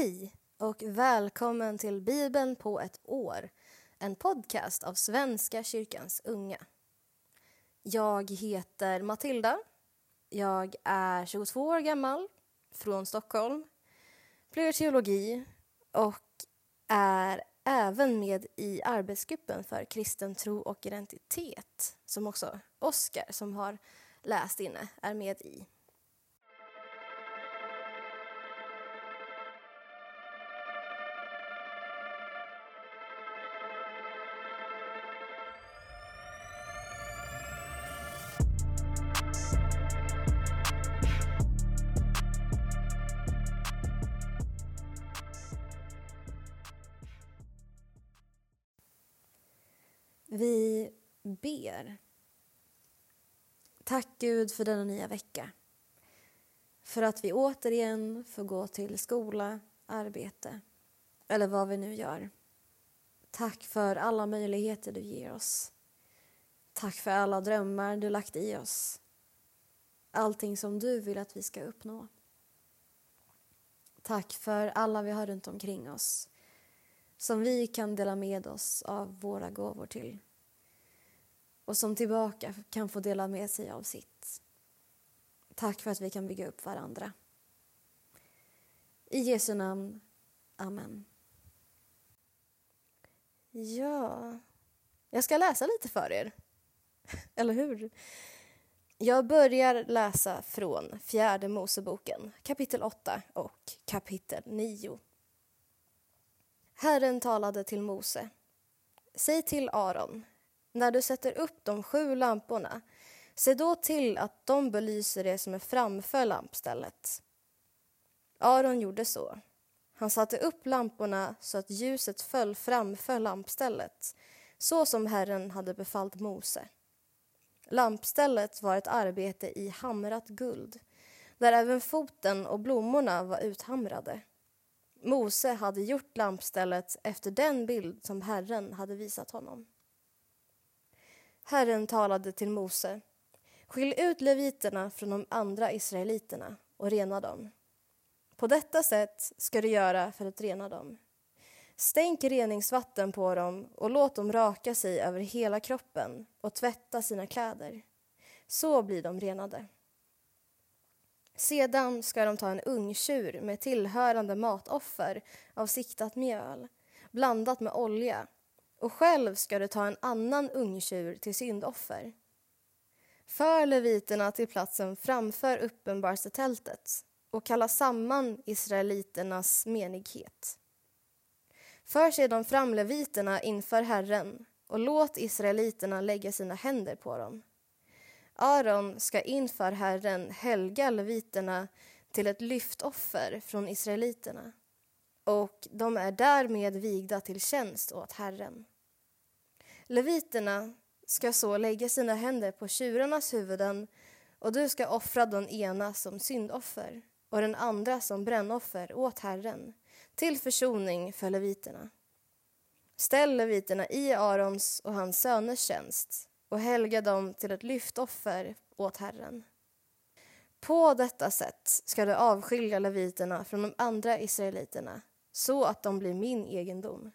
Hej och välkommen till Bibeln på ett år. En podcast av Svenska kyrkans unga. Jag heter Matilda. Jag är 22 år gammal, från Stockholm. Pluggar teologi och är även med i arbetsgruppen för kristen tro och identitet som också Oskar, som har läst inne, är med i. Vi ber. Tack Gud för denna nya vecka. För att vi återigen får gå till skola, arbete eller vad vi nu gör. Tack för alla möjligheter du ger oss. Tack för alla drömmar du lagt i oss. Allting som du vill att vi ska uppnå. Tack för alla vi har runt omkring oss som vi kan dela med oss av våra gåvor till och som tillbaka kan få dela med sig av sitt. Tack för att vi kan bygga upp varandra. I Jesu namn. Amen. Ja, jag ska läsa lite för er. Eller hur? Jag börjar läsa från Fjärde Moseboken, kapitel 8 och kapitel 9. Herren talade till Mose. Säg till Aron, när du sätter upp de sju lamporna, se då till att de belyser det som är framför lampstället. Aron gjorde så. Han satte upp lamporna så att ljuset föll framför lampstället, så som Herren hade befallt Mose. Lampstället var ett arbete i hamrat guld, där även foten och blommorna var uthamrade. Mose hade gjort lampstället efter den bild som Herren hade visat honom. Herren talade till Mose. Skilj ut leviterna från de andra israeliterna och rena dem. På detta sätt ska du göra för att rena dem. Stänk reningsvatten på dem och låt dem raka sig över hela kroppen och tvätta sina kläder. Så blir de renade. Sedan ska de ta en ungtjur med tillhörande matoffer av siktat mjöl blandat med olja och själv ska du ta en annan ungtjur till syndoffer. För leviterna till platsen framför uppenbarelsetältet och kalla samman israeliternas menighet. För sedan fram leviterna inför Herren och låt israeliterna lägga sina händer på dem. Aron ska inför Herren helga leviterna till ett lyftoffer från israeliterna och de är därmed vigda till tjänst åt Herren. Leviterna ska så lägga sina händer på tjurarnas huvuden och du ska offra den ena som syndoffer och den andra som brännoffer åt Herren till försoning för leviterna. Ställ leviterna i Arons och hans söners tjänst och helga dem till ett lyftoffer åt Herren. På detta sätt ska du avskilja leviterna från de andra israeliterna så att de blir min egendom.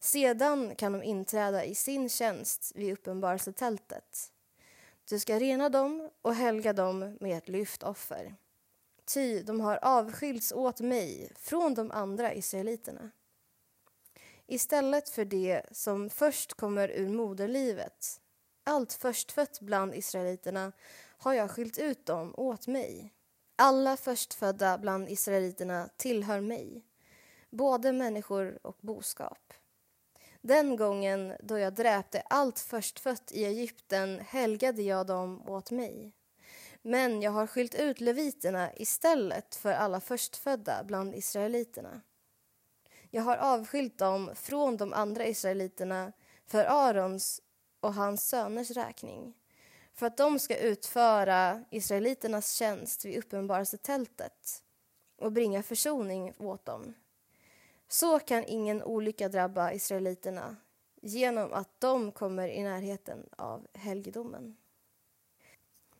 Sedan kan de inträda i sin tjänst vid uppenbarelsetältet. Du ska rena dem och helga dem med ett lyftoffer. Ty de har avskilts åt mig från de andra israeliterna. Istället för det som först kommer ur moderlivet, allt förstfött bland israeliterna, har jag skilt ut dem åt mig. Alla förstfödda bland israeliterna tillhör mig, både människor och boskap. Den gången då jag dräpte allt förstfött i Egypten helgade jag dem åt mig. Men jag har skilt ut leviterna istället för alla förstfödda bland israeliterna. Jag har avskilt dem från de andra israeliterna för Arons och hans söners räkning för att de ska utföra israeliternas tjänst vid uppenbarelsetältet och bringa försoning åt dem. Så kan ingen olycka drabba israeliterna genom att de kommer i närheten av helgedomen.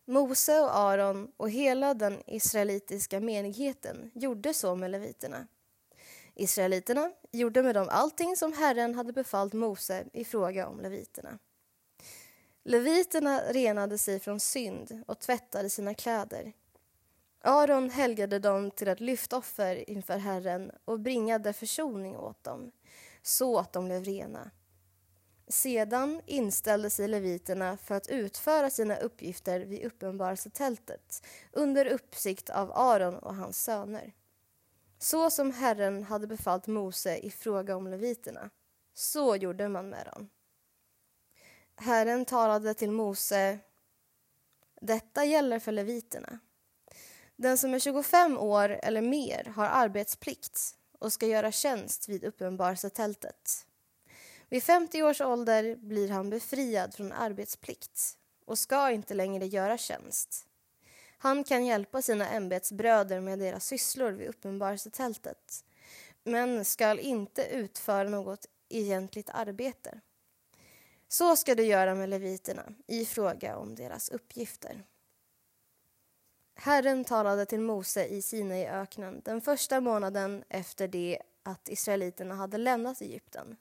Mose och Aron och hela den israelitiska menigheten gjorde så med leviterna. Israeliterna gjorde med dem allting som Herren hade befallt Mose i fråga om leviterna. Leviterna renade sig från synd och tvättade sina kläder. Aron helgade dem till att lyfta offer inför Herren och bringade försoning åt dem, så att de blev rena. Sedan inställde sig leviterna för att utföra sina uppgifter vid uppenbarelsetältet under uppsikt av Aron och hans söner. Så som Herren hade befallt Mose i fråga om leviterna, så gjorde man med dem. Herren talade till Mose. Detta gäller för leviterna. Den som är 25 år eller mer har arbetsplikt och ska göra tjänst vid uppenbarelsetältet. Vid 50 års ålder blir han befriad från arbetsplikt och ska inte längre göra tjänst. Han kan hjälpa sina ämbetsbröder med deras sysslor vid uppenbarelsetältet men skall inte utföra något egentligt arbete. Så ska du göra med leviterna i fråga om deras uppgifter. Herren talade till Mose i Sinai öknen den första månaden efter det att israeliterna hade lämnat Egypten.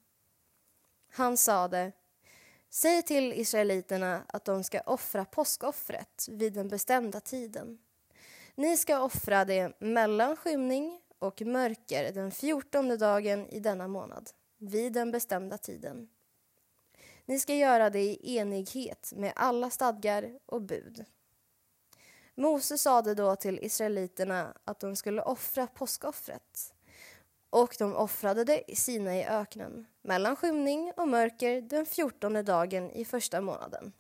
Han sade Säg till israeliterna att de ska offra påskoffret vid den bestämda tiden. Ni ska offra det mellan skymning och mörker den fjortonde dagen i denna månad, vid den bestämda tiden. Ni ska göra det i enighet med alla stadgar och bud. Mose sade då till israeliterna att de skulle offra påskoffret och de offrade det i Sina i öknen mellan skymning och mörker den fjortonde dagen i första månaden.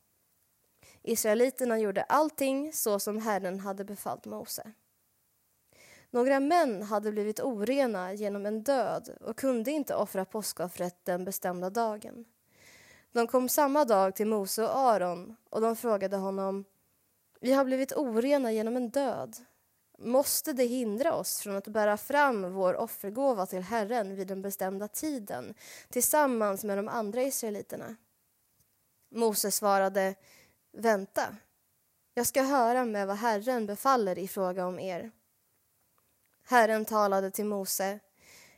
Israeliterna gjorde allting så som Herren hade befallt Mose. Några män hade blivit orena genom en död och kunde inte offra påskoffret den bestämda dagen. De kom samma dag till Mose och Aron och de frågade honom Vi har blivit orena genom en död. Måste det hindra oss från att bära fram vår offergåva till Herren vid den bestämda tiden tillsammans med de andra israeliterna? Mose svarade Vänta, jag ska höra med vad Herren befaller i fråga om er. Herren talade till Mose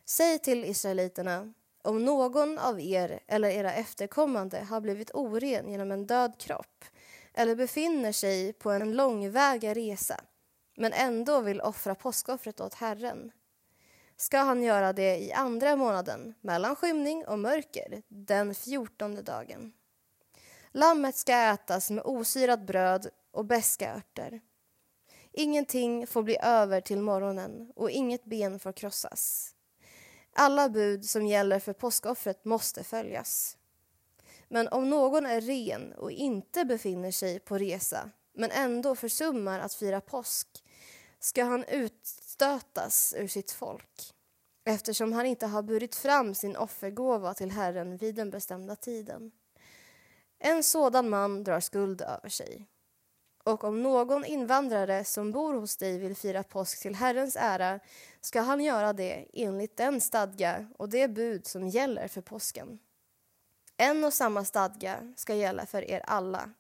Säg till israeliterna om någon av er eller era efterkommande har blivit oren genom en död kropp eller befinner sig på en långväga resa men ändå vill offra påskoffret åt Herren ska han göra det i andra månaden mellan skymning och mörker den fjortonde dagen. Lammet ska ätas med osyrat bröd och beska örter. Ingenting får bli över till morgonen och inget ben får krossas. Alla bud som gäller för påskoffret måste följas. Men om någon är ren och inte befinner sig på resa men ändå försummar att fira påsk ska han utstötas ur sitt folk eftersom han inte har burit fram sin offergåva till Herren vid den bestämda tiden. En sådan man drar skuld över sig. Och om någon invandrare som bor hos dig vill fira påsk till Herrens ära ska han göra det enligt den stadga och det bud som gäller för påsken. En och samma stadga ska gälla för er alla,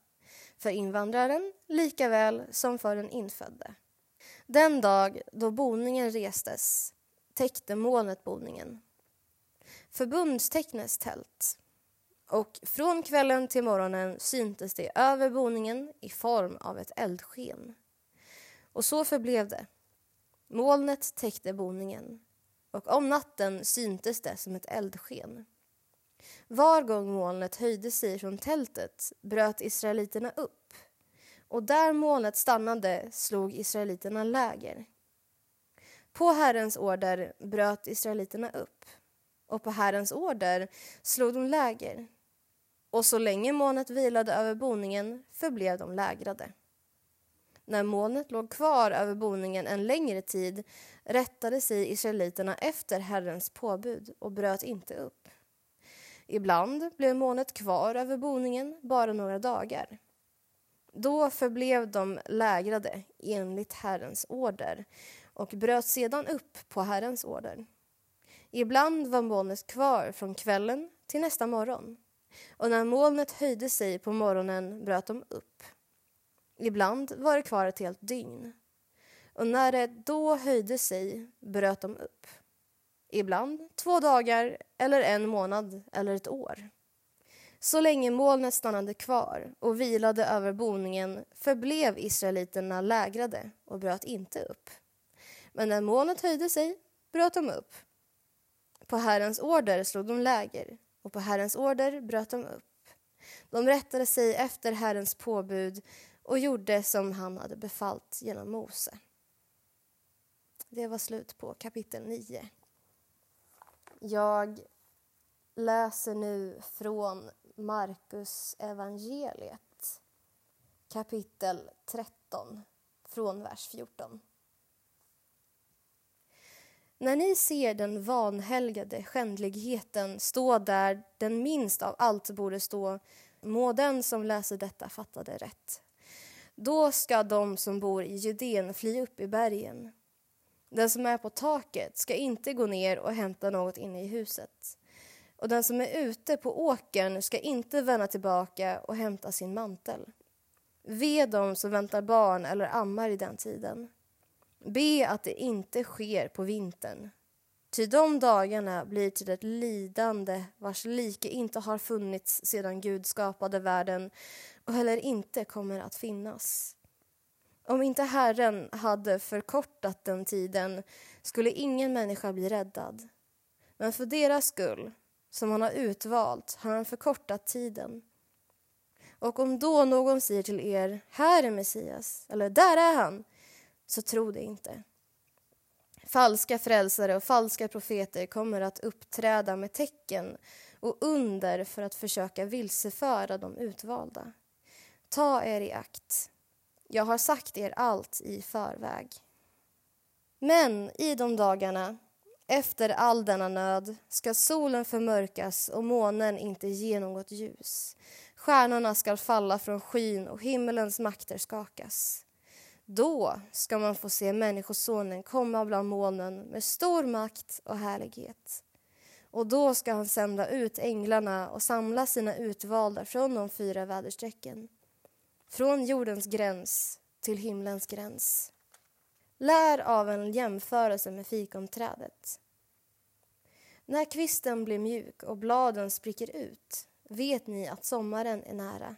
för invandraren lika väl som för den infödde. Den dag då boningen restes täckte molnet boningen. Förbundstecknets tält och från kvällen till morgonen syntes det över boningen i form av ett eldsken. Och så förblev det. Molnet täckte boningen och om natten syntes det som ett eldsken. Var gång molnet höjde sig från tältet bröt israeliterna upp och där molnet stannade slog israeliterna läger. På Herrens order bröt israeliterna upp och på Herrens order slog de läger och så länge molnet vilade över boningen förblev de lägrade. När molnet låg kvar över boningen en längre tid rättade sig israeliterna efter Herrens påbud och bröt inte upp. Ibland blev molnet kvar över boningen bara några dagar. Då förblev de lägrade enligt Herrens order och bröt sedan upp på Herrens order. Ibland var molnet kvar från kvällen till nästa morgon och när molnet höjde sig på morgonen bröt de upp. Ibland var det kvar ett helt dygn och när det då höjde sig bröt de upp. ibland två dagar eller en månad eller ett år. Så länge molnet stannade kvar och vilade över boningen förblev israeliterna lägrade och bröt inte upp. Men när molnet höjde sig bröt de upp. På Herrens order slog de läger och på Herrens order bröt de upp. De rättade sig efter Herrens påbud och gjorde som han hade befallt genom Mose. Det var slut på kapitel 9. Jag läser nu från Markus evangeliet kapitel 13 från vers 14. När ni ser den vanhelgade skändligheten stå där den minst av allt borde stå må den som läser detta fatta det rätt. Då ska de som bor i Judeen fly upp i bergen. Den som är på taket ska inte gå ner och hämta något inne i huset. Och den som är ute på åkern ska inte vända tillbaka och hämta sin mantel. Ve dem som väntar barn eller ammar i den tiden. Be att det inte sker på vintern. Ty de dagarna blir till ett lidande vars like inte har funnits sedan Gud skapade världen och heller inte kommer att finnas. Om inte Herren hade förkortat den tiden skulle ingen människa bli räddad. Men för deras skull, som han har utvalt, har han förkortat tiden. Och om då någon säger till er, här är Messias, eller där är han, så tro det inte. Falska frälsare och falska profeter kommer att uppträda med tecken och under för att försöka vilseföra de utvalda. Ta er i akt. Jag har sagt er allt i förväg. Men i de dagarna, efter all denna nöd, ska solen förmörkas och månen inte ge något ljus. Stjärnorna ska falla från skyn och himmelens makter skakas. Då ska man få se Människosonen komma bland molnen med stor makt och härlighet. Och då ska han sända ut änglarna och samla sina utvalda från de fyra väderstrecken. Från jordens gräns till himlens gräns. Lär av en jämförelse med fikonträdet. När kvisten blir mjuk och bladen spricker ut vet ni att sommaren är nära.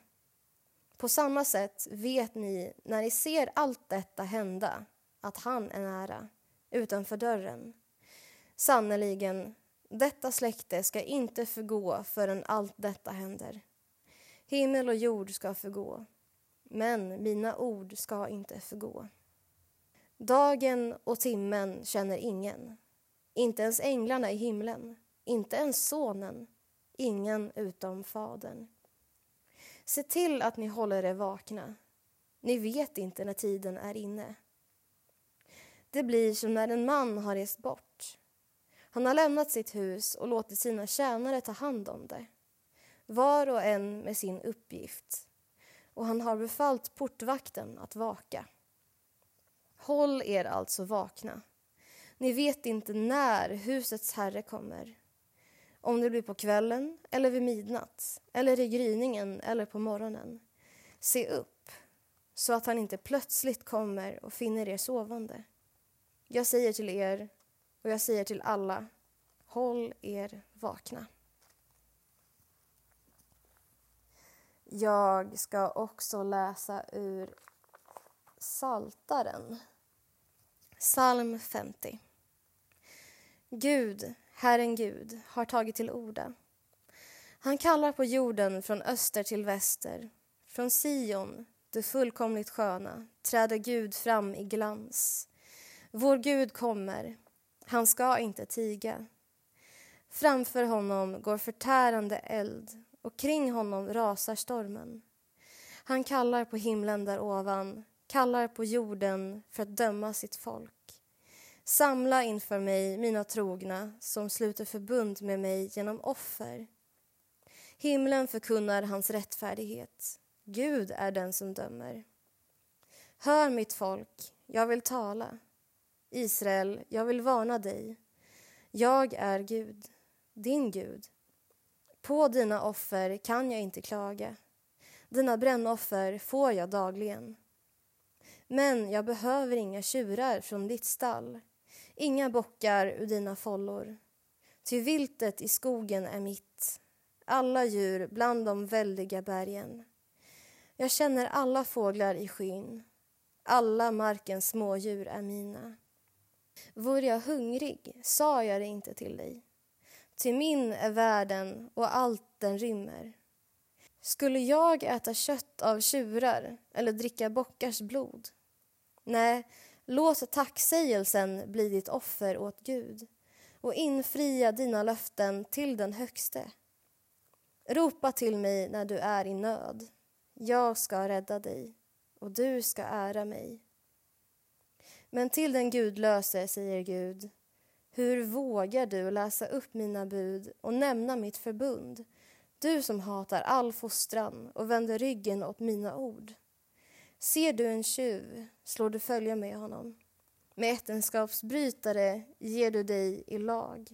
På samma sätt vet ni när ni ser allt detta hända att han är nära, utanför dörren. Sannerligen, detta släkte ska inte förgå förrän allt detta händer. Himmel och jord ska förgå, men mina ord ska inte förgå. Dagen och timmen känner ingen, inte ens änglarna i himlen, inte ens sonen, ingen utom Fadern. Se till att ni håller er vakna. Ni vet inte när tiden är inne. Det blir som när en man har rest bort. Han har lämnat sitt hus och låtit sina tjänare ta hand om det. Var och en med sin uppgift. Och han har befallt portvakten att vaka. Håll er alltså vakna. Ni vet inte när husets herre kommer om det blir på kvällen eller vid midnatt eller i gryningen eller på morgonen. Se upp så att han inte plötsligt kommer och finner er sovande. Jag säger till er och jag säger till alla, håll er vakna. Jag ska också läsa ur Saltaren. Psalm 50. Gud, Herren Gud, har tagit till orda. Han kallar på jorden från öster till väster. Från Sion, det fullkomligt sköna, träder Gud fram i glans. Vår Gud kommer, han ska inte tiga. Framför honom går förtärande eld och kring honom rasar stormen. Han kallar på himlen där ovan, kallar på jorden för att döma sitt folk. Samla inför mig mina trogna som sluter förbund med mig genom offer. Himlen förkunnar hans rättfärdighet. Gud är den som dömer. Hör mitt folk, jag vill tala. Israel, jag vill varna dig. Jag är Gud, din Gud. På dina offer kan jag inte klaga. Dina brännoffer får jag dagligen. Men jag behöver inga tjurar från ditt stall inga bockar ur dina follor, Ty viltet i skogen är mitt, alla djur bland de väldiga bergen. Jag känner alla fåglar i skyn, alla markens smådjur är mina. Vore jag hungrig sa jag det inte till dig, ty min är världen och allt den rymmer. Skulle jag äta kött av tjurar eller dricka bockars blod? Nej, låt tacksägelsen bli ditt offer åt Gud och infria dina löften till den högste. Ropa till mig när du är i nöd. Jag ska rädda dig och du ska ära mig. Men till den gudlöse säger Gud hur vågar du läsa upp mina bud och nämna mitt förbund du som hatar all fostran och vänder ryggen åt mina ord. Ser du en tjuv slår du följe med honom. Med äktenskapsbrytare ger du dig i lag.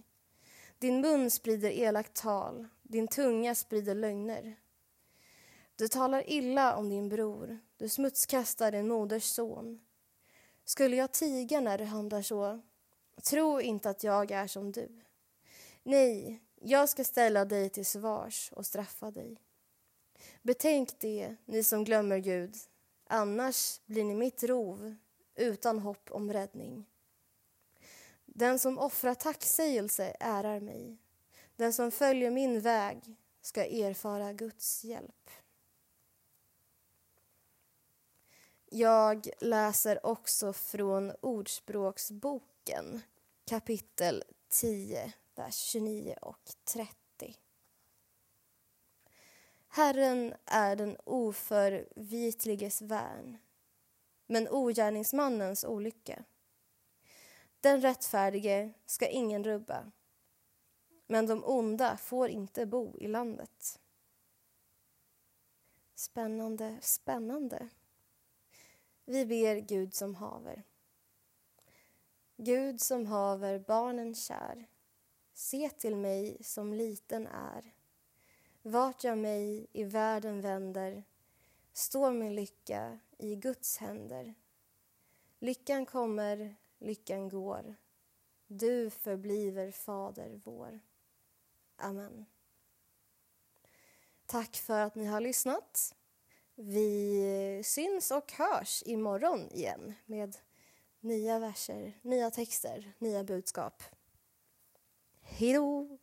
Din mun sprider elakt tal, din tunga sprider lögner. Du talar illa om din bror, du smutskastar din moders son. Skulle jag tiga när du handlar så? Tro inte att jag är som du. Nej, jag ska ställa dig till svars och straffa dig. Betänk det, ni som glömmer Gud, annars blir ni mitt rov utan hopp om räddning. Den som offrar tacksägelse ärar mig. Den som följer min väg ska erfara Guds hjälp. Jag läser också från Ordspråksboken kapitel 10, vers 29 och 30. Herren är den oförvitliges värn, men ogärningsmannens olycka. Den rättfärdige ska ingen rubba, men de onda får inte bo i landet. Spännande, spännande. Vi ber Gud som haver. Gud som haver barnen kär. Se till mig som liten är. Vart jag mig i världen vänder står min lycka i Guds händer. Lyckan kommer, lyckan går. Du förbliver Fader vår. Amen. Tack för att ni har lyssnat. Vi syns och hörs imorgon igen med nya verser, nya texter, nya budskap. Hej då!